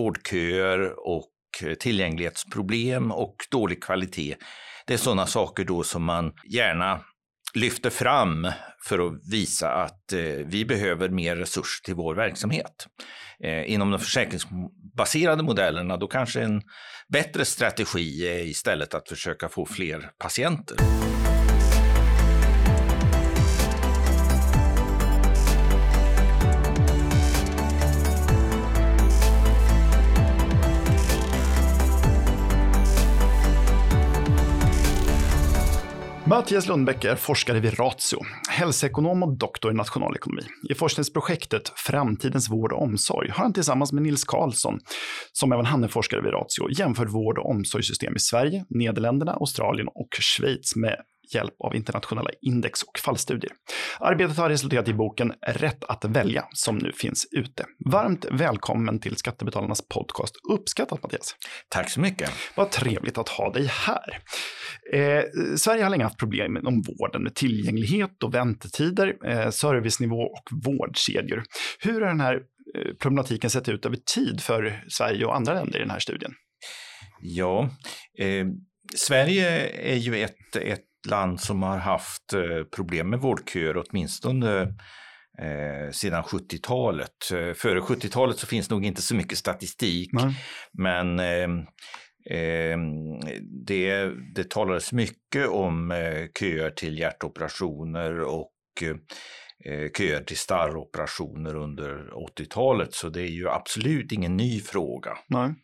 vårdköer och eh, tillgänglighetsproblem och dålig kvalitet. Det är sådana saker då som man gärna lyfter fram för att visa att eh, vi behöver mer resurser till vår verksamhet. Eh, inom de försäkringsbaserade modellerna då kanske en bättre strategi är istället att försöka få fler patienter. Mattias Lundbäck är forskare vid Ratio, hälsoekonom och doktor i nationalekonomi. I forskningsprojektet Framtidens vård och omsorg har han tillsammans med Nils Karlsson, som även han är forskare vid Ratio, jämfört vård och omsorgssystem i Sverige, Nederländerna, Australien och Schweiz med hjälp av internationella index och fallstudier. Arbetet har resulterat i boken Rätt att välja som nu finns ute. Varmt välkommen till Skattebetalarnas podcast. Uppskattat Mattias. Tack så mycket. Vad trevligt att ha dig här. Eh, Sverige har länge haft problem inom vården med tillgänglighet och väntetider, eh, servicenivå och vårdkedjor. Hur har den här eh, problematiken sett ut över tid för Sverige och andra länder i den här studien? Ja, eh, Sverige är ju ett, ett land som har haft eh, problem med vårdköer åtminstone eh, sedan 70-talet. Eh, före 70-talet så finns nog inte så mycket statistik, Nej. men eh, det, det talades mycket om eh, köer till hjärtoperationer och köer till starroperationer under 80-talet, så det är ju absolut ingen ny fråga. Nej.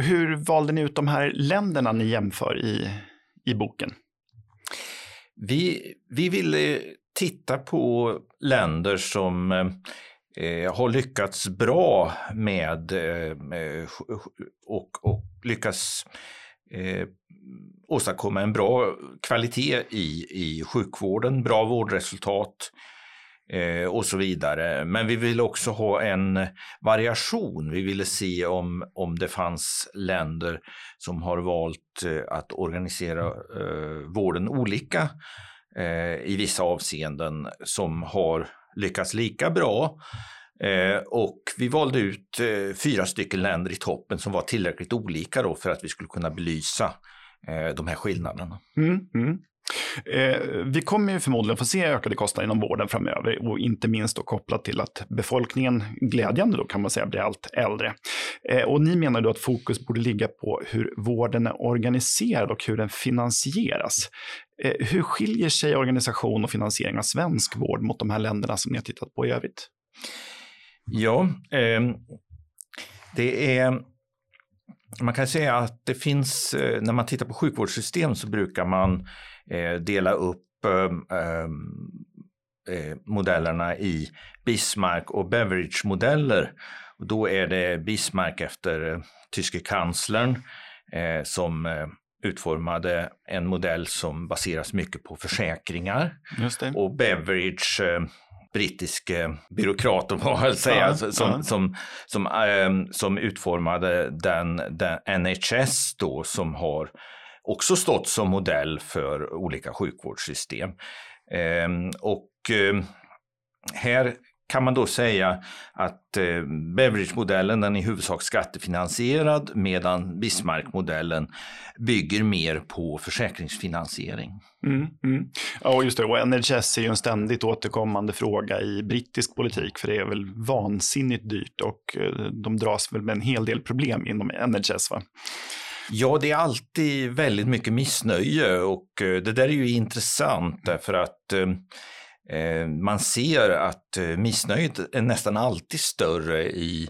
hur valde ni ut de här länderna ni jämför i, i boken? Vi, vi ville titta på länder som eh, har lyckats bra med eh, och, och lyckats eh, åstadkomma en bra kvalitet i, i sjukvården, bra vårdresultat, eh, och så vidare. Men vi ville också ha en variation. Vi ville se om, om det fanns länder som har valt eh, att organisera eh, vården olika eh, i vissa avseenden som har lyckats lika bra. Eh, och vi valde ut eh, fyra stycken länder i toppen som var tillräckligt olika då för att vi skulle kunna belysa eh, de här skillnaderna. Mm, mm. Eh, vi kommer ju förmodligen få se ökade kostnader inom vården framöver och inte minst då kopplat till att befolkningen, glädjande då kan man säga, blir allt äldre. Eh, och ni menar då att fokus borde ligga på hur vården är organiserad och hur den finansieras. Eh, hur skiljer sig organisation och finansiering av svensk vård mot de här länderna som ni har tittat på i övrigt? Ja, ehm, det är man kan säga att det finns, eh, när man tittar på sjukvårdssystem så brukar man eh, dela upp ehm, ehm, modellerna i Bismarck och Beveridge-modeller. Då är det Bismarck efter tyske kanslern som utformade en modell som baseras mycket på försäkringar. Och Beveridge brittisk byråkrat, om man vill säga, ja, som, ja. som, som, ähm, som utformade den, den NHS då som har också stått som modell för olika sjukvårdssystem. Ähm, och äh, här kan man då säga att eh, Beveridge-modellen den är i huvudsak skattefinansierad medan Bismarck-modellen bygger mer på försäkringsfinansiering. Mm, mm. Ja, just det. Och NHS är ju en ständigt återkommande fråga i brittisk politik, för det är väl vansinnigt dyrt och eh, de dras väl med en hel del problem inom NHS. Va? Ja, det är alltid väldigt mycket missnöje och eh, det där är ju intressant därför att Eh, man ser att eh, missnöjet är nästan alltid större i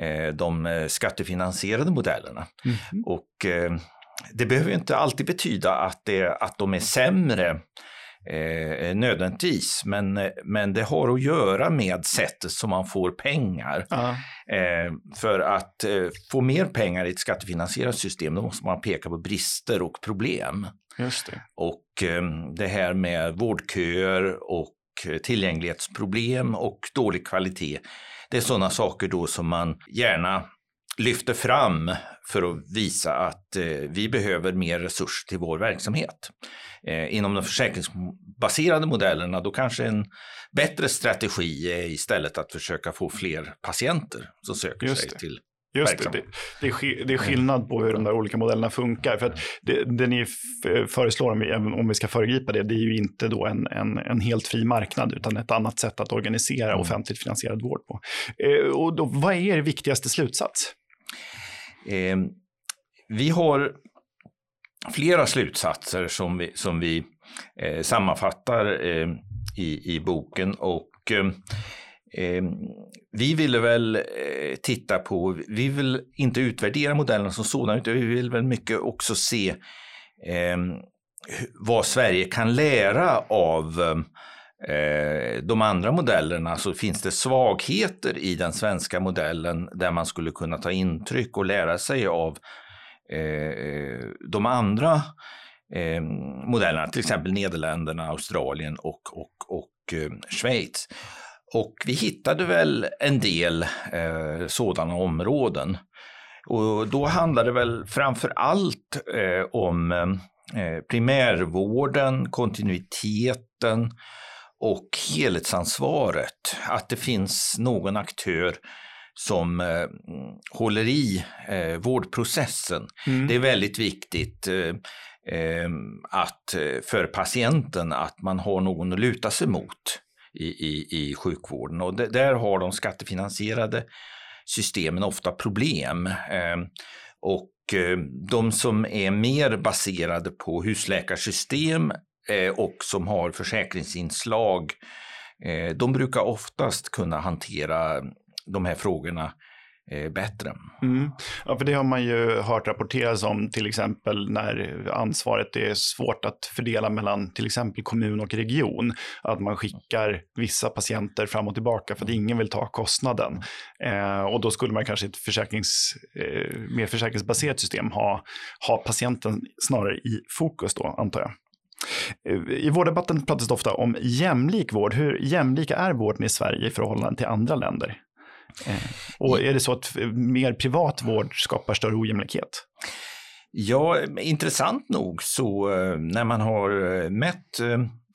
eh, de skattefinansierade modellerna. Mm. Och det behöver inte alltid betyda att, det, att de är sämre eh, nödvändigtvis, men, men det har att göra med sättet som man får pengar. Uh. Eh, för att eh, få mer pengar i ett skattefinansierat system, då måste man peka på brister och problem. Just det. Och eh, det här med vårdköer och tillgänglighetsproblem och dålig kvalitet. Det är sådana saker då som man gärna lyfter fram för att visa att eh, vi behöver mer resurser till vår verksamhet. Eh, inom de försäkringsbaserade modellerna då kanske en bättre strategi är istället att försöka få fler patienter som söker sig till Just det, det, är, det är skillnad på hur de där olika modellerna funkar. För att det, det ni föreslår, om vi, om vi ska föregripa det, det är ju inte då en, en, en helt fri marknad, utan ett annat sätt att organisera mm. offentligt finansierad vård på. Eh, och då, vad är er viktigaste slutsats? Eh, vi har flera slutsatser som vi, som vi eh, sammanfattar eh, i, i boken. och eh, vi ville väl eh, titta på, vi vill inte utvärdera modellerna som sådana, utan vi vill väl mycket också se eh, vad Sverige kan lära av eh, de andra modellerna. Så finns det svagheter i den svenska modellen där man skulle kunna ta intryck och lära sig av eh, de andra eh, modellerna, till exempel Nederländerna, Australien och, och, och eh, Schweiz. Och vi hittade väl en del eh, sådana områden. Och då handlade det väl framför allt eh, om eh, primärvården, kontinuiteten och helhetsansvaret. Att det finns någon aktör som eh, håller i eh, vårdprocessen. Mm. Det är väldigt viktigt eh, eh att, eh, för patienten att man har någon att luta sig mot i, i, i sjukvården. Och det, där har de skattefinansierade systemen ofta problem. Eh, och ehm, de som är mer baserade på husläkarsystem eh, och som har försäkringsinslag, eh, de brukar oftast kunna hantera de här frågorna eh, Eh, bättre. Mm. Ja, för det har man ju hört rapporteras om till exempel när ansvaret är svårt att fördela mellan till exempel kommun och region. Att man skickar vissa patienter fram och tillbaka för att ingen vill ta kostnaden. Eh, och då skulle man kanske i ett försäkrings, eh, mer försäkringsbaserat system ha, ha patienten snarare i fokus då, antar jag. Eh, I vårddebatten pratas det ofta om jämlik vård. Hur jämlika är vården i Sverige i förhållande till andra länder? Eh, och är det så att mer privat vård skapar större ojämlikhet? Ja, intressant nog så eh, när man har eh, mätt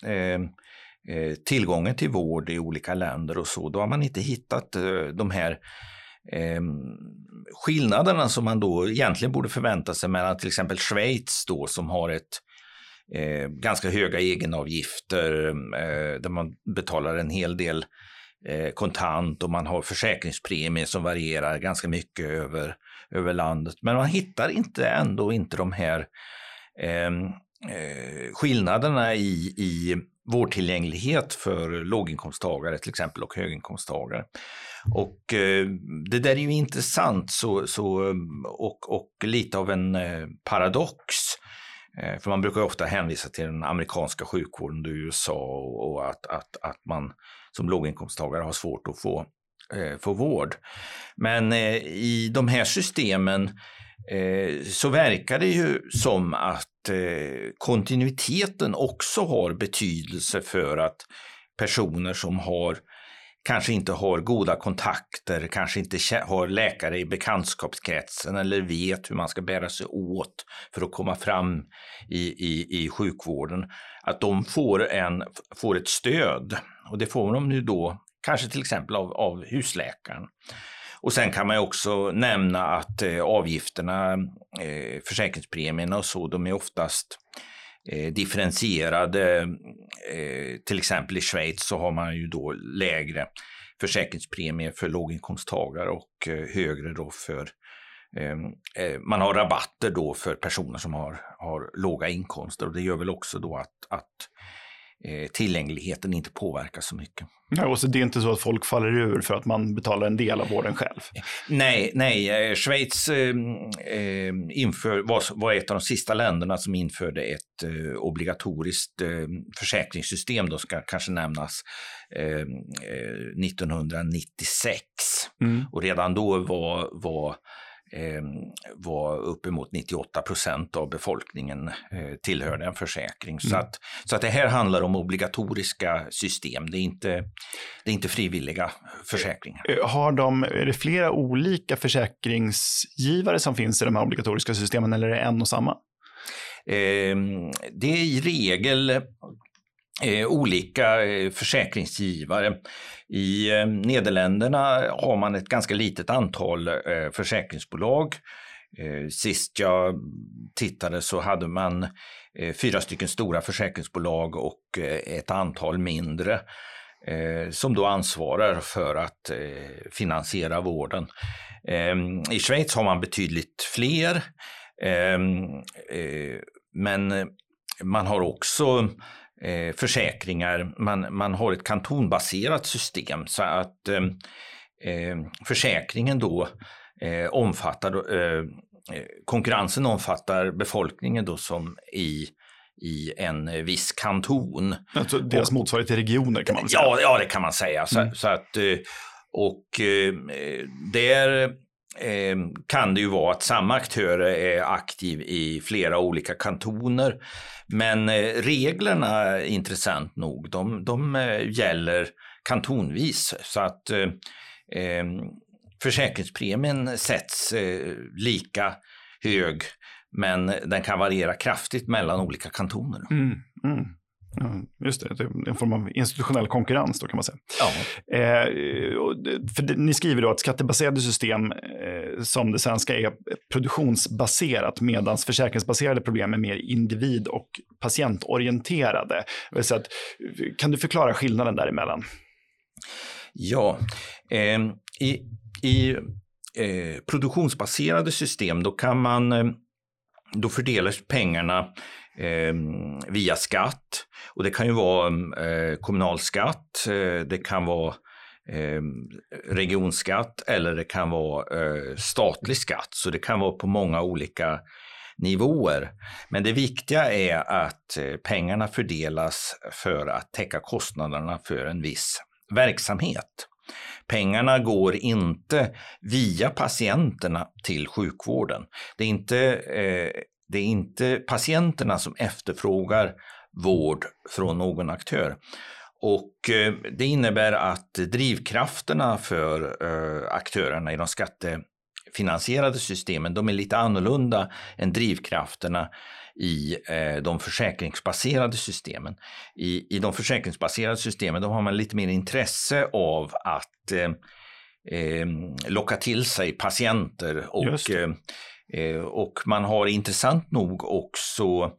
eh, tillgången till vård i olika länder och så, då har man inte hittat de här eh, skillnaderna som man då egentligen borde förvänta sig mellan till exempel Schweiz då som har ett eh, ganska höga egenavgifter eh, där man betalar en hel del Eh, kontant och man har försäkringspremier som varierar ganska mycket över, över landet. Men man hittar inte ändå inte de här ehm, eh, skillnaderna i, i vårdtillgänglighet för låginkomsttagare till exempel och höginkomsttagare. Och eh, det där är ju intressant så, så, och, och lite av en eh, paradox. Eh, för man brukar ofta hänvisa till den amerikanska sjukvården i USA och, och att, att, att man som låginkomsttagare har svårt att få, eh, få vård. Men eh, i de här systemen eh, så verkar det ju som att eh, kontinuiteten också har betydelse för att personer som har kanske inte har goda kontakter, kanske inte har läkare i bekantskapskretsen eller vet hur man ska bära sig åt för att komma fram i, i, i sjukvården, att de får, en, får ett stöd. Och det får de nu då kanske till exempel av, av husläkaren. Och sen kan man också nämna att eh, avgifterna, eh, försäkringspremierna och så, de är oftast eh, differentierade. Eh, till exempel i Schweiz så har man ju då lägre försäkringspremie för låginkomsttagare och eh, högre då för eh, eh, man har rabatter då för personer som har, har låga inkomster och det gör väl också då att, att Eh, tillgängligheten inte påverkas så mycket. Ja, och så det är inte så att folk faller ur för att man betalar en del av vården själv? Nej, nej. Eh, Schweiz eh, eh, inför, var, var, ett av de sista länderna som införde ett eh, obligatoriskt eh, försäkringssystem, då ska kanske nämnas, 1996. Mm. Och redan då var, var eh, var uppemot 98 procent av befolkningen eh, tillhörde en försäkring. Mm. Så, att, så att det här handlar om obligatoriska system, det är inte, det är inte frivilliga försäkringar. Eh, har de, är det flera olika försäkringsgivare som finns i de här obligatoriska systemen eller är det en och samma? det är i regel Eh, olika eh, försäkringsgivare. I eh, Nederländerna har man ett ganska litet antal försäkringsbolag. Sist jag tittade så hade man fyra stycken stora försäkringsbolag och ett antal mindre som då ansvarar för att finansiera vården. I Schweiz har man betydligt fler. Men man har också eh, försäkringar, man, man har ett kantonbaserat system så att eh, försäkringen då omfattar, konkurrensen omfattar befolkningen då som i i en viss kanton. Alltså deras motsvarighet till regioner kan man säga? Ja, ja det kan man säga. Så, mm. så att och eh, där eh, kan det ju vara att samma aktör är aktiv i flera olika kantoner. Men eh, reglerna, intressant nog, de, de eh, gäller kantonvis. Så att eh, ehm, försäkringspremien sätts eh, lika hög men den kan variera kraftigt mellan olika kantoner. Mm, mm. Just det, en form av institutionell konkurrens då kan man säga. Ja. Eh, för ni skriver då att skattebaserade system eh, som det svenska är produktionsbaserat medan försäkringsbaserade problem är mer individ och patientorienterade. Så att, kan du förklara skillnaden däremellan? Ja, eh, i, i eh, produktionsbaserade system då kan man eh, då fördelas pengarna eh, via skatt. Och det kan ju vara mm, eh, kommunalskatt, eh, det kan vara eh, regionskatt eller det kan vara eh, statlig skatt. Så det kan vara på många olika nivåer. Men det viktiga är att eh, pengarna fördelas för att täcka kostnaderna för en viss verksamhet. Pengarna går inte via patienterna till sjukvården. Det är inte eh, det är inte patienterna som efterfrågar vård från någon aktör. Och eh, det innebär att drivkrafterna för eh, aktörerna i de skattefinansierade systemen, de är lite annorlunda än drivkrafterna i eh, de försäkringsbaserade systemen. I, I de försäkringsbaserade systemen, då har man lite mer intresse av att locka till sig patienter och Eh, Eh, och man har intressant nog också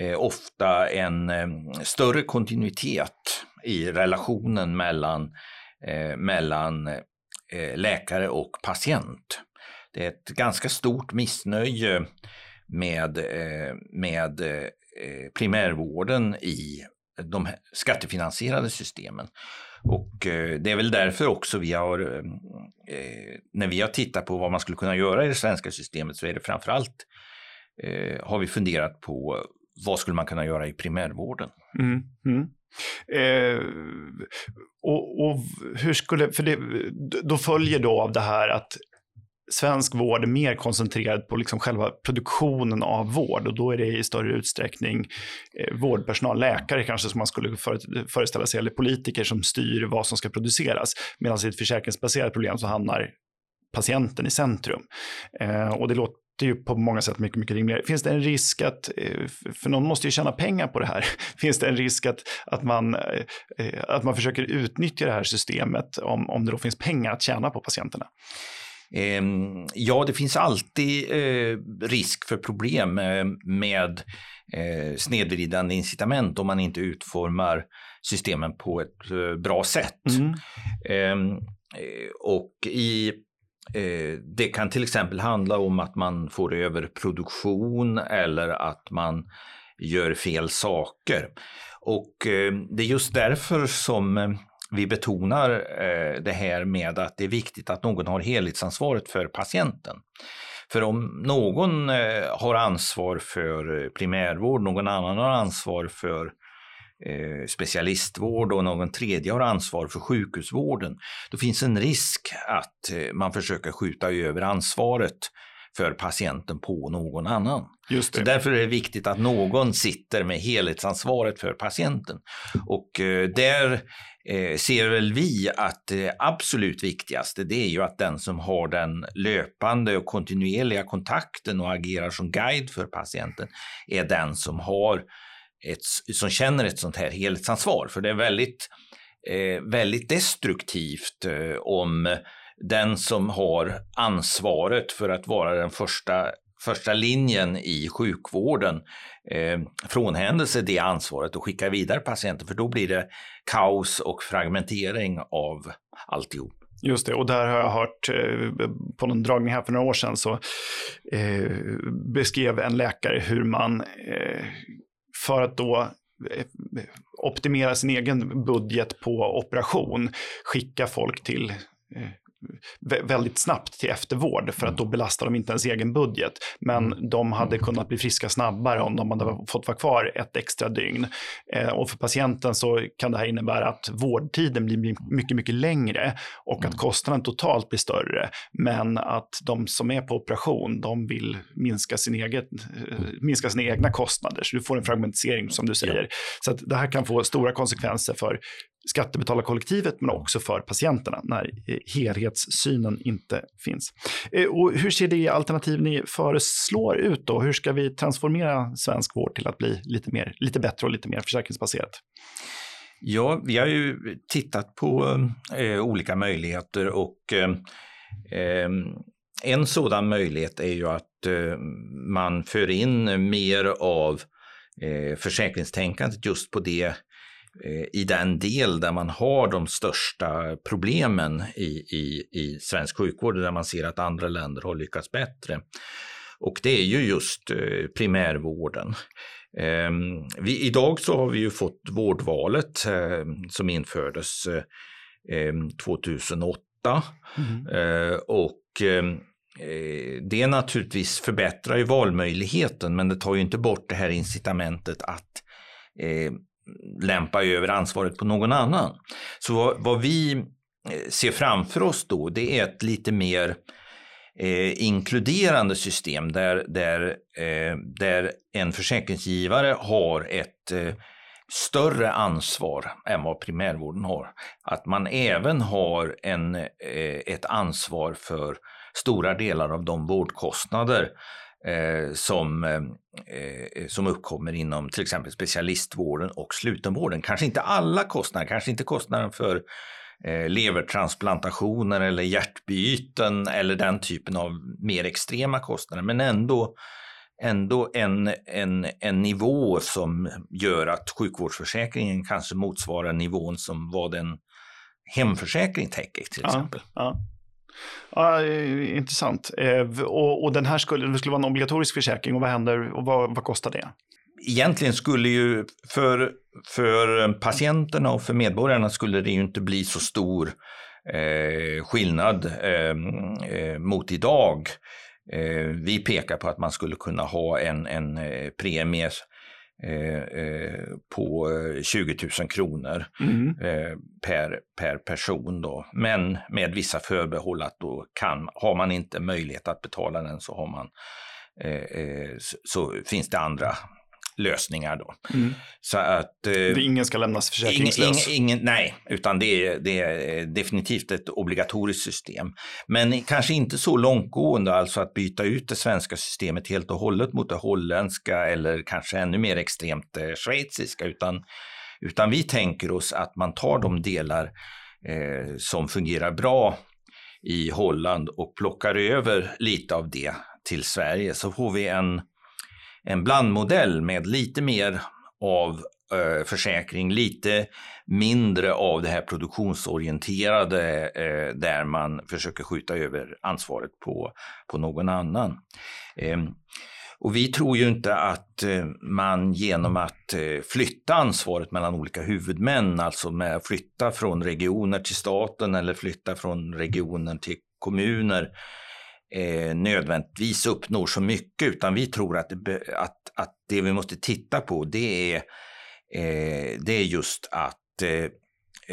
eh, ofta en eh, större kontinuitet i relationen mellan, mellan läkare och patient. Det är ett ganska stort missnöje med, med primärvården i de skattefinansierade systemen. Och eh, det är väl därför också vi har, eh, eh, när vi har tittat på vad man skulle kunna göra i det svenska systemet så är det framförallt eh, har vi funderat på vad skulle man kunna göra i primärvården. Mm, mm. Eh, och, och, hur skulle, för det, då följer då av det här att svensk vård är mer koncentrerad på liksom själva produktionen av vård och då är det i större utsträckning eh, vårdpersonal, läkare kanske som man skulle föreställa sig, eller politiker som styr vad som ska produceras. Medan i ett försäkringsbaserat problem så hamnar patienten i centrum. Eh, och det låter ju på många sätt mycket, mycket rimligare. Finns det en risk att, eh, för någon måste ju tjäna pengar på det här, finns det en risk att, att, man, eh, att man försöker utnyttja det här systemet om, om det då finns pengar att tjäna på patienterna? Ehm, ja, det finns alltid eh, risk för problem eh, med eh, snedvridande incitament om man inte utformar systemen på ett bra sätt. Mm. Ehm, och i det kan till exempel handla om att man får överproduktion eller att man gör fel saker. Och det är just därför som vi betonar eh, det här med att det är viktigt att någon har helhetsansvaret för patienten. För om någon eh, har ansvar för primärvård, någon annan har ansvar för eh, specialistvård och någon tredje har ansvar för sjukhusvården, då finns en risk att man försöker skjuta över ansvaret för patienten på någon annan. Just därför är det viktigt att någon sitter med helhetsansvaret för patienten. Och eh, där eh, ser väl vi att det absolut viktigaste det är ju att den som har den löpande och kontinuerliga kontakten och agerar som guide för patienten är den som har ett, som känner ett sånt här helhetsansvar. För det är väldigt, eh, väldigt destruktivt eh, om den som har ansvaret för att vara den första, första linjen i sjukvården eh, frånhänder sig det ansvaret och skickar vidare patienten, för då blir det kaos och fragmentering av alltihop. Just det, och där har jag hört eh, på någon dragning här för några år sedan så eh, beskrev en läkare hur man eh, för att då eh, optimera sin egen budget på operation skicka folk till eh, väldigt snabbt till eftervård för att mm. då belastar de inte ens egen budget. Men mm. de hade mm. kunnat bli friska snabbare om de hade fått vara kvar ett extra dygn. Eh, och för patienten så kan det här innebära att vårdtiden blir mycket, mycket längre och att kostnaden totalt blir större. Men att de som är på operation, de vill minska, sin eget, eh, minska sina egna kostnader. Så du får en fragmentisering som du säger. Så att det här kan få stora konsekvenser för skattebetalarkollektivet men också för patienterna när eh, helhetssynen inte finns. Eh, och hur ser det alternativ ni föreslår ut då? Hur ska vi transformera svensk vård till att bli lite, mer, lite bättre och lite mer försäkringsbaserat? Ja, vi har ju tittat på eh, olika möjligheter och eh, eh en sådan möjlighet är ju att eh, man för in mer av eh, försäkringstänkandet just på det i den del där man har de största problemen i, i, i svensk sjukvård, där man ser att andra länder har lyckats bättre. Och det är ju just eh, primärvården. Ehm, vi, idag så har vi ju fått vårdvalet ehm, som infördes 2008. Ehm, mm. Eh, och det naturligtvis förbättrar ju valmöjligheten men det tar ju inte bort det här incitamentet att lämpa över ansvaret på någon annan. Så vad vi eh, ser framför oss då, det är ett lite mer eh, inkluderande system där, där, eh, där en försäkringsgivare har ett eh, större ansvar än vad primärvården har. Att man även har en, eh, ett ansvar för stora delar av de vårdkostnader eh, som, eh, eh, som uppkommer inom till exempel specialistvården och slutenvården. Kanske inte alla kostnader, kanske inte kostnaden för eh, levertransplantationer eller hjärtbyten eller den typen av mer extrema kostnader, men ändå ändå en, en, en nivå som gör att sjukvårdsförsäkringen kanske motsvarar nivån som vad en hemförsäkring täcker till exempel. Ja, ja. Ja, eh, intressant. Eh, och, och, den här skulle, det skulle vara en obligatorisk försäkring och vad händer och vad, vad kostar det? Egentligen skulle ju för, för patienterna och för medborgarna skulle det ju inte bli så stor eh, skillnad ehm, eh, mot idag. Eh, vi pekar på att man skulle kunna ha en, en eh, premie på 20 000 kronor mm. eh, per, per person. Då. Men med vissa förbehåll att då kan, har man inte möjlighet att betala den så, har man, eh, eh så finns det andra lösningar då. Mm. Så att... Eh, ingen ska lämnas försäkringslös? Ingen, ingen, nej, utan det är, det är definitivt ett obligatoriskt system. Men kanske inte så långtgående, alltså att byta ut det svenska systemet helt och hållet mot det holländska eller kanske ännu mer extremt eh, schweiziska, utan, utan vi tänker oss att man tar de delar eh, som fungerar bra i Holland och plockar över lite av det till Sverige så får vi en en blandmodell med lite mer av eh, försäkring, lite mindre av det här produktionsorienterade eh, där man försöker skjuta över ansvaret på, på någon annan. Eh, och vi tror ju inte att eh, man genom att eh, flytta ansvaret mellan olika huvudmän, alltså med att flytta från regioner till staten eller flytta från regioner till kommuner, eh, nödvändigtvis uppnår så mycket, utan vi tror att det, att, att det vi måste titta på det är, eh, det är just att eh,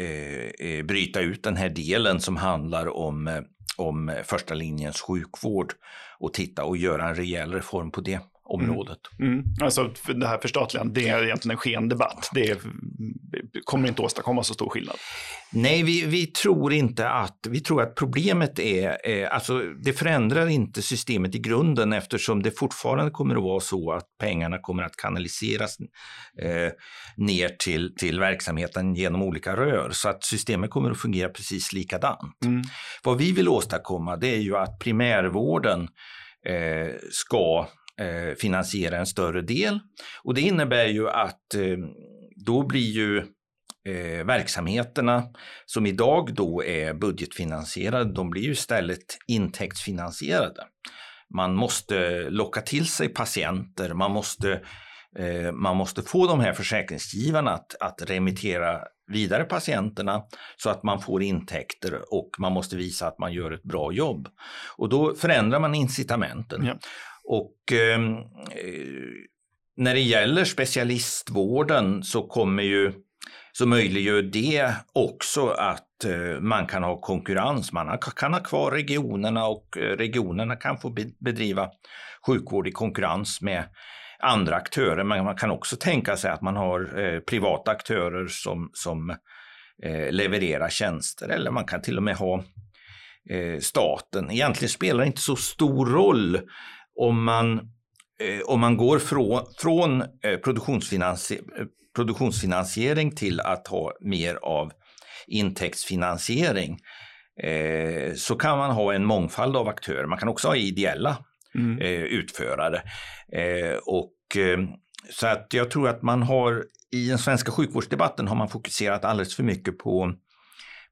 eh, eh bryta ut den här delen som handlar om, eh, om första linjens sjukvård och titta och göra en rejäl reform på det området. Mm. Mm. Alltså det här förstatligandet, det är egentligen en skendebatt. Det kommer inte åstadkomma så stor skillnad. Nej, vi, vi tror inte att, vi tror att problemet är, eh, alltså det förändrar inte systemet i grunden eftersom det fortfarande kommer att vara så att pengarna kommer att kanaliseras eh, ner till, till verksamheten genom olika rör så att systemet kommer att fungera precis likadant. Mm. Vad vi vill åstadkomma det är ju att primärvården eh, ska eh, finansiera en större del. Och det innebär ju att eh, då blir ju eh, verksamheterna som idag då är budgetfinansierade, de blir ju istället intäktsfinansierade. Man måste locka till sig patienter, man måste, eh, man måste få de här försäkringsgivarna att, att remittera vidare patienterna så att man får intäkter och man måste visa att man gör ett bra jobb. Och då förändrar man incitamenten. Ja. Och ehm, eh, när det gäller specialistvården så kommer ju så möjliggör det också att eh, man kan ha konkurrens. Man kan ha kvar regionerna och eh, regionerna kan få bedriva sjukvård i konkurrens med andra aktörer. Men man kan också tänka sig att man har eh, privata aktörer som, som levererar tjänster eller man kan till och med ha staten. Egentligen spelar det inte så stor roll om man, eh, om man går från, från eh, produktionsfinansi produktionsfinansiering till att ha mer av intäktsfinansiering eh, så kan man ha en mångfald av aktörer. Man kan också ha ideella mm. utförare. och, så att jag tror att man har i den svenska sjukvårdsdebatten har man fokuserat alldeles för mycket på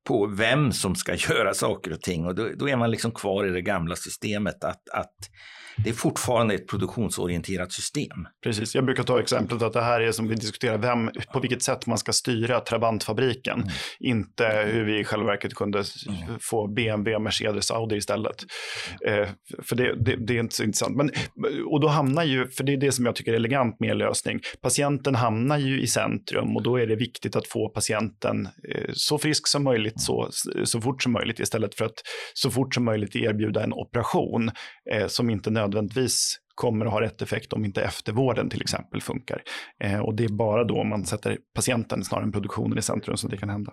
på vem som ska göra saker och ting och då, då är man liksom kvar i det gamla systemet att, att det är fortfarande ett produktionsorienterat system. Precis, jag brukar ta exemplet att det här är som vi diskuterar, vem, på vilket sätt man ska styra Trabantfabriken. Mm. Inte hur vi i själva verket kunde mm. få BMW, Mercedes, Audi istället. Eh, för det, det, det, är inte så intressant. Men, och då hamnar ju, för det är det som jag tycker är elegant med lösning, patienten hamnar ju i centrum och då är det viktigt att få patienten eh, så frisk som möjligt så, så fort som möjligt istället för att så fort som möjligt erbjuda en operation eh, som inte nödvändigtvis kommer att ha rätt effekt om inte eftervården till exempel funkar. Eh, och det är bara då man sätter patienten snarare än produktionen i centrum som det kan hända.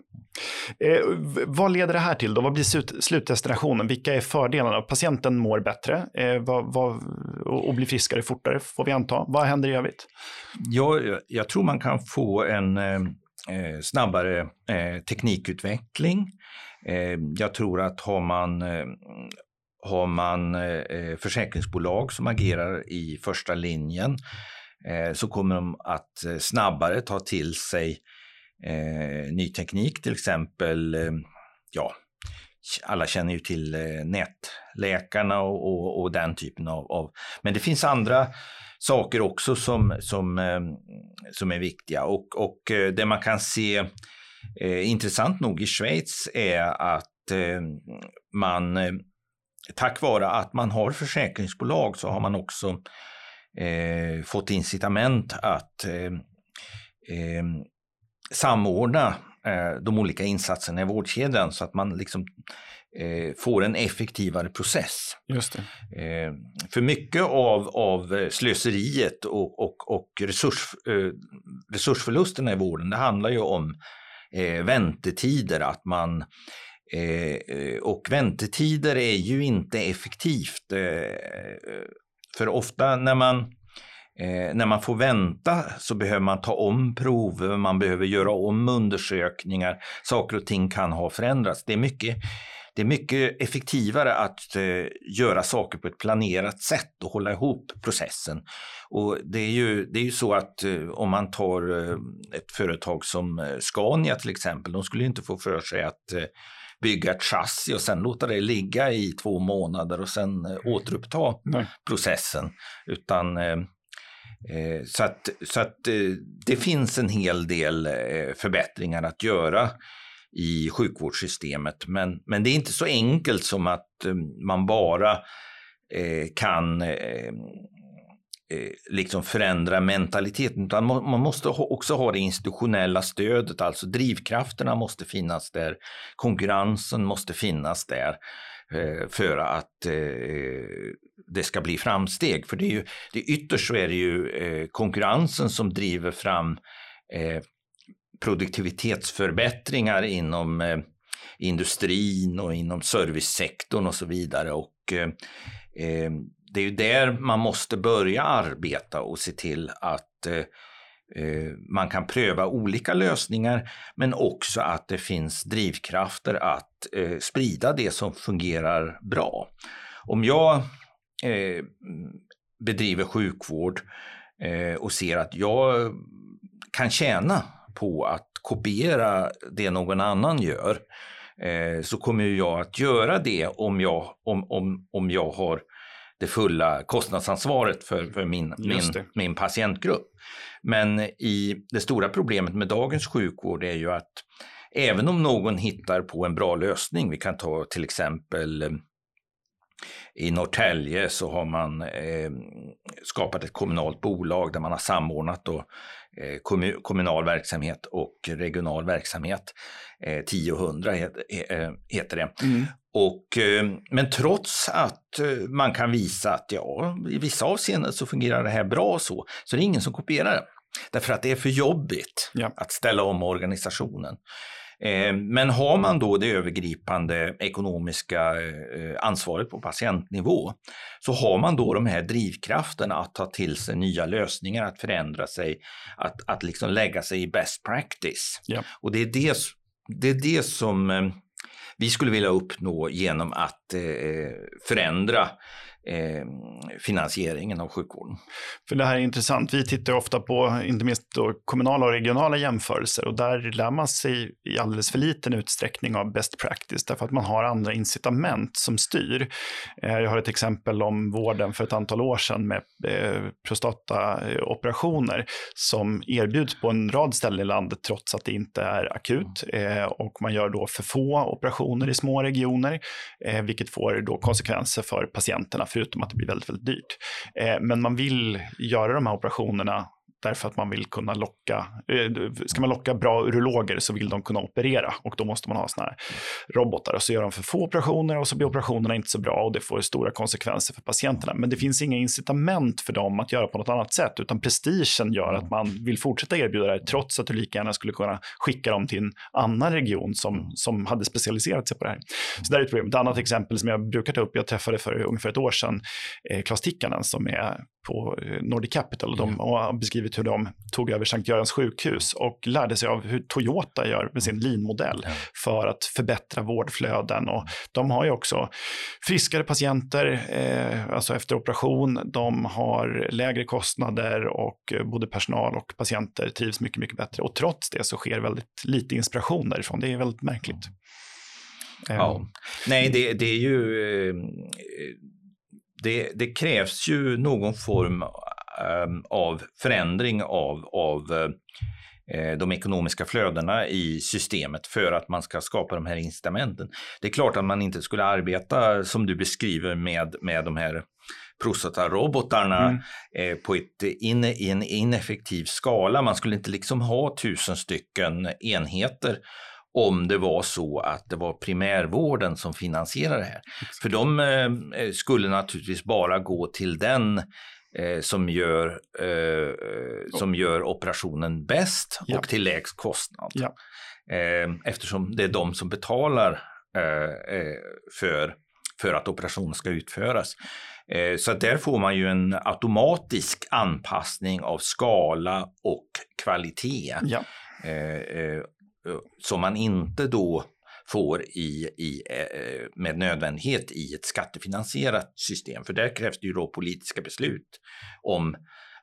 Eh, vad leder det här till då? Vad blir slut, slutdestinationen? Vilka är fördelarna? Patienten mår bättre eh, vad, vad, och, och blir friskare fortare får vi anta. Vad händer i övrigt? Ja, jag tror man kan få en eh, eh, snabbare eh, teknikutveckling. Eh, jag tror att har man eh, har man eh, försäkringsbolag som agerar i första linjen eh, så kommer de att eh, snabbare ta till sig eh, ny teknik, till exempel, eh, ja, alla känner ju till eh, nätläkarna och, och, och, den typen av, av, Men det finns andra saker också som, som, eh, som är viktiga. Och, och eh, det man kan se eh, intressant nog i Schweiz är att man tack vare att man har försäkringsbolag så har man också eh, fått incitament att eh, eh, samordna de olika insatserna i vårdkedjan. Så att man liksom eh, får en effektivare process. Just eh, för mycket av, av slöseriet och, och, och resurs, resursförlusterna i vården, det handlar ju om väntetider, att man Eh, eh, och väntetider är ju inte effektivt. Eh, för ofta när man, eh, när man får vänta så behöver man ta om prover, man behöver göra om undersökningar. Saker och ting kan ha förändrats. Det är mycket, det är mycket effektivare att eh, göra saker på ett planerat sätt och hålla ihop processen. Och det är ju, det är ju så att eh, om man tar ett företag som Scania till exempel, de skulle inte få för sig att bygga ett chassi och sen låta det ligga i två månader och sen eh, återuppta Nej. processen. Utan eh, eh, så att, så att det finns en hel del förbättringar att göra i sjukvårdssystemet. Men, men det är inte så enkelt som att eh, man bara eh, kan eh, eh, liksom förändra mentaliteten, utan man måste också ha det institutionella stödet, alltså drivkrafterna måste finnas där, konkurrensen måste finnas där. eh, för att det ska bli framsteg. För det är ju, det ytterst så är det ju konkurrensen som driver fram produktivitetsförbättringar inom eh, industrin och inom servicesektorn och så vidare. Och eh, eh, det är ju där man måste börja arbeta och se till att eh, eh, man kan pröva olika lösningar men också att det finns drivkrafter att eh, sprida det som fungerar bra. Om jag eh, bedriver sjukvård eh, och ser att jag kan tjäna på att kopiera det någon annan gör eh, så kommer jag att göra det om jag, om, om, om jag har det fulla kostnadsansvaret för, för min, min, min patientgrupp. Men i det stora problemet med dagens sjukvård är ju att även om någon hittar på en bra lösning, vi kan ta till exempel eh, i Norrtälje så har man eh, skapat ett kommunalt bolag där man har samordnat då, kommunal verksamhet och regional verksamhet. Eh, 10 och 100 het, eh, heter det. Mm. Och, eh, men trots att eh, man kan visa att ja, i vissa avseenden så fungerar det här bra så, så är det ingen som kopierar det. Därför att det är för jobbigt ja. att ställa om organisationen. Eh, men har man då det övergripande ekonomiska ansvaret på patientnivå så har man då de här drivkrafterna att ta till sig nya lösningar, att förändra sig, att, att liksom lägga sig i best practice. Ja. Och det är det, det är det som vi skulle vilja uppnå genom att eh, förändra eh, Ehm, finansieringen av sjukvården. För det här är intressant. Vi tittar ofta på inte minst kommunala och regionala jämförelser och där lär man sig i alldeles för liten utsträckning av best practice därför att man har andra incitament som styr. Eh, jag har ett exempel om vården för ett antal år sedan med eh, prostataoperationer som erbjuds på en rad ställen i landet trots att det inte är akut eh, och man gör då för få operationer i små regioner vilket får då konsekvenser för patienterna förutom att det blir väldigt, väldigt dyrt. Eh, men man vill göra de här operationerna därför att man vill kunna locka, eh, ska man locka bra urologer så vill de kunna operera och då måste man ha såna här robotar och så gör de för få operationer och så blir operationerna inte så bra och det får stora konsekvenser för patienterna. Men det finns inga incitament för dem att göra på något annat sätt utan prestigen gör att man vill fortsätta erbjuda det här trots att du lika gärna skulle kunna skicka dem till en annan region som, som hade specialiserat sig på det här. Så det är ett problem. Ett annat exempel som jag brukar ta upp, jag träffade för ungefär ett år sedan eh, Klas Tikkanen som är på eh, Nordic Capital och de har beskrivit hur de tog över Sankt Görans sjukhus och lärde sig av hur Toyota gör med sin lean-modell för att förbättra vårdflöden. Och de har ju också friskare patienter, eh, alltså efter operation. De har lägre kostnader och både personal och patienter trivs mycket, mycket bättre. Och trots det så sker väldigt lite inspiration därifrån. Det är väldigt märkligt. Ja. Um. Nej, det, det är ju eh, det, det, krävs ju någon form um, av förändring av, av uh, de ekonomiska flödena i systemet för att man ska skapa de här incitamenten. Det är klart att man inte skulle arbeta som du beskriver med, med de här prostatarobotarna mm. eh, på ett in, i en ineffektiv skala. Man skulle inte liksom ha tusen stycken enheter om det var så att det var primärvården som finansierade det här. För de eh, skulle naturligtvis bara gå till den eh, som, gör, eh, som gör operationen bäst ja. och till lägst kostnad. Ja. Eh, eftersom det är de som betalar eh, eh, för, för att operationen ska utföras. Så där får man ju en automatisk anpassning av skala och kvalitet. Ja som man inte då får i, i, eh, med nödvändighet i ett skattefinansierat system. För där krävs det ju då politiska beslut om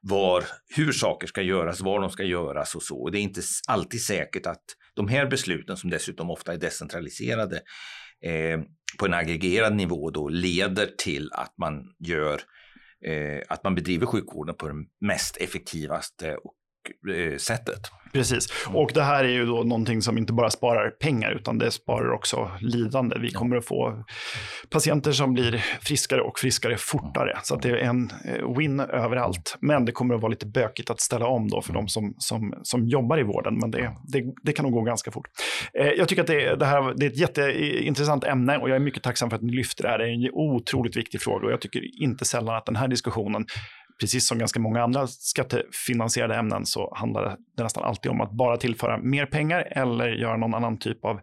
var, hur saker ska göras, var de ska göras och så. Och det är inte alltid säkert att de här besluten, som dessutom ofta är decentraliserade, eh, på en aggregerad nivå då leder till att man gör eh, att man bedriver sjukvården på det mest effektivaste och sättet. Precis, och det här är ju då någonting som inte bara sparar pengar utan det sparar också lidande. Vi kommer att få patienter som blir friskare och friskare fortare. Så det är en eh, win överallt. Men det kommer att vara lite bökigt att ställa om då för de som, som, som jobbar i vården. Men det, det, det kan nog gå ganska fort. Eh, jag tycker att det, det, här det är ett jätteintressant ämne och jag är mycket tacksam för att ni lyfter det här. Det är en otroligt viktig fråga och jag tycker inte sällan att den här diskussionen precis som ganska många andra skattefinansierade ämnen så handlar det nästan alltid om att bara tillföra mer pengar eller göra någon annan typ av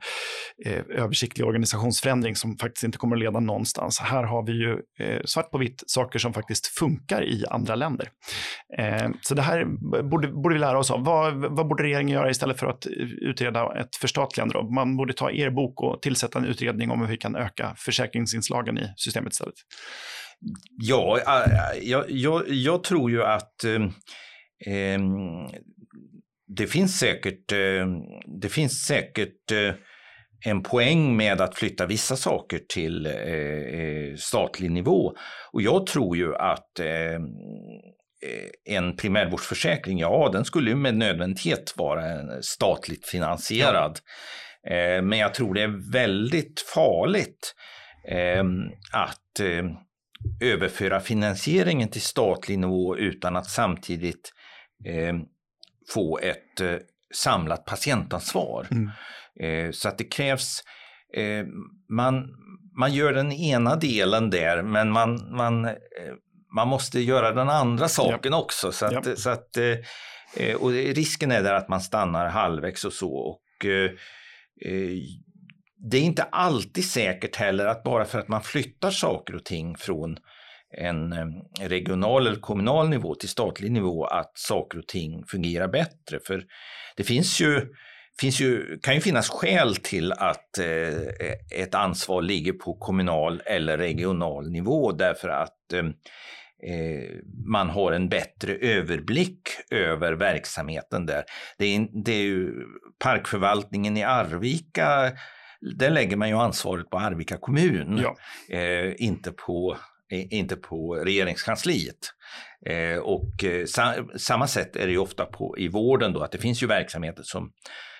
eh, översiktlig organisationsförändring som faktiskt inte kommer att leda någonstans. Här har vi ju eh, svart på vitt saker som faktiskt funkar i andra länder. Eh, så det här borde, borde vi lära oss av. Vad, vad borde regeringen göra istället för att eh, utreda ett förstatligande? Då? Man borde ta er bok och tillsätta en utredning om hur vi kan öka försäkringsinslagen i systemet istället. Ja, äh, jag, jag, jag tror ju att eh, det finns säkert, eh, det finns säkert eh, en poäng med att flytta vissa saker till eh, statlig nivå. Och jag tror ju att ehm, en primärvårdsförsäkring, ja den skulle ju med nödvändighet vara statligt finansierad. Ja. Men jag tror det är väldigt farligt ehm, att överföra finansieringen till statlig nivå utan att samtidigt eh, få ett eh, samlat patientansvar. Mm. Eh, så att det krävs, eh, man, man gör den ena delen där men man, man, eh, man måste göra den andra saken ja. också. Så att, ja. så att, eh, och risken är där att man stannar halvvägs och så. Och, det är inte alltid säkert heller att bara för att man flyttar saker och ting från en eh, regional eller kommunal nivå till statlig nivå att saker och ting fungerar bättre. För det finns ju, finns ju, kan ju finnas skäl till att eh, ett ansvar ligger på kommunal eller regional nivå därför att eh, eh man har en bättre överblick över verksamheten där. Det är, det är ju parkförvaltningen i Arvika där lägger man ju ansvaret på Arvika kommun, ja. eh, inte, på, eh, inte på regeringskansliet. Eh, och eh, sa, samma sätt är det ju ofta på, i vården då, att det finns ju verksamheter som,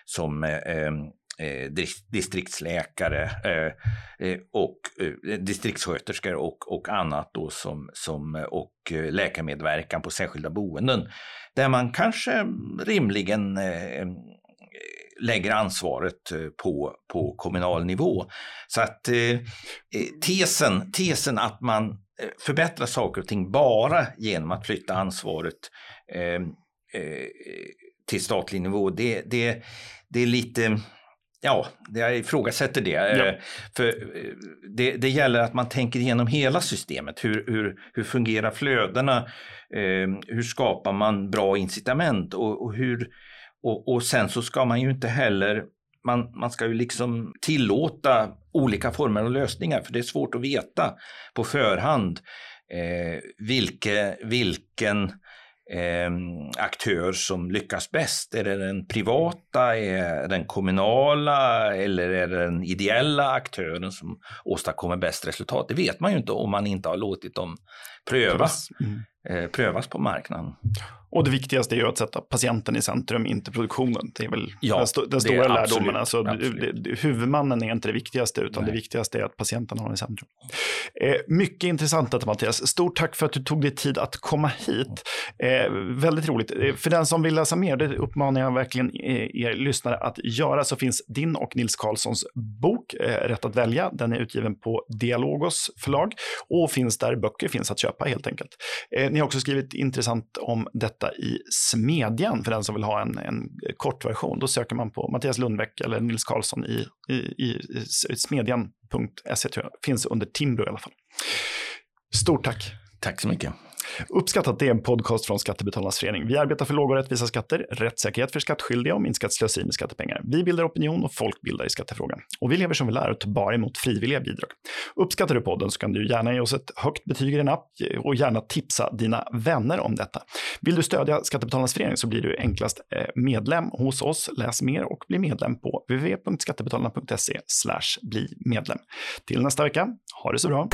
som eh, eh, distriktsläkare och distriktssköterskor och, och annat då som, som, och läkarmedverkan på särskilda boenden. Där man kanske rimligen lägger ansvaret eh, på, på kommunal nivå. Så att eh, eh, tesen, tesen att man förbättrar saker och ting bara genom att flytta ansvaret eh, eh, till statlig nivå, det, det, det är lite Ja, jag ifrågasätter det. Ja. För det, det, gäller att man tänker igenom hela systemet. Hur, hur, hur fungerar flödena? Eh, hur skapar man bra incitament? Och, och hur, och, och sen så ska man ju inte heller man, man ska ju liksom tillåta olika former av lösningar för det är svårt att veta på förhand eh, vilke, vilken eh, aktör som lyckas bäst. Är det den privata, är det den kommunala eller är det den ideella aktören som åstadkommer bäst resultat? Det vet man ju inte om man inte har låtit dem prövas, mm eh, prövas på marknaden. Och det viktigaste är ju att sätta patienten i centrum, inte produktionen. Det är väl ja, den, st den stora lärdomen. Alltså, huvudmannen är inte det viktigaste, utan Nej. det viktigaste är att patienten har den i centrum. Eh, mycket intressant detta Mattias. Stort tack för att du tog dig tid att komma hit. Eh, väldigt roligt. Eh, för den som vill läsa mer, det uppmanar jag verkligen eh, er lyssnare att göra, så finns din och Nils Karlssons bok Rätt att välja. Den är utgiven på Dialogos förlag och finns där böcker finns att köpa helt enkelt. Ni har också skrivit intressant om detta detta i Smedjan för den som vill ha en, en kortversion. Då söker man på Mattias Lundbäck eller Nils Karlsson i, i, i, i smedjan.se, finns under Timbro i alla fall. Stort tack! Tack så mycket. Uppskattat det är en podcast från Skattebetalarnas förening. Vi arbetar för låga och rättvisa skatter, rättssäkerhet för skattskyldiga och minskat slöseri med skattepengar. Vi bildar opinion och folkbildar i skattefrågan. Och vi lever som vi lär och tar bara emot frivilliga bidrag. Uppskattar du podden så kan du gärna ge oss ett högt betyg i din app och gärna tipsa dina vänner om detta. Vill du stödja Skattebetalarnas förening så blir du enklast eh, medlem hos oss. Läs mer och bli medlem på www.skattebetalarna.se bli medlem. Till nästa vecka, ha det så bra!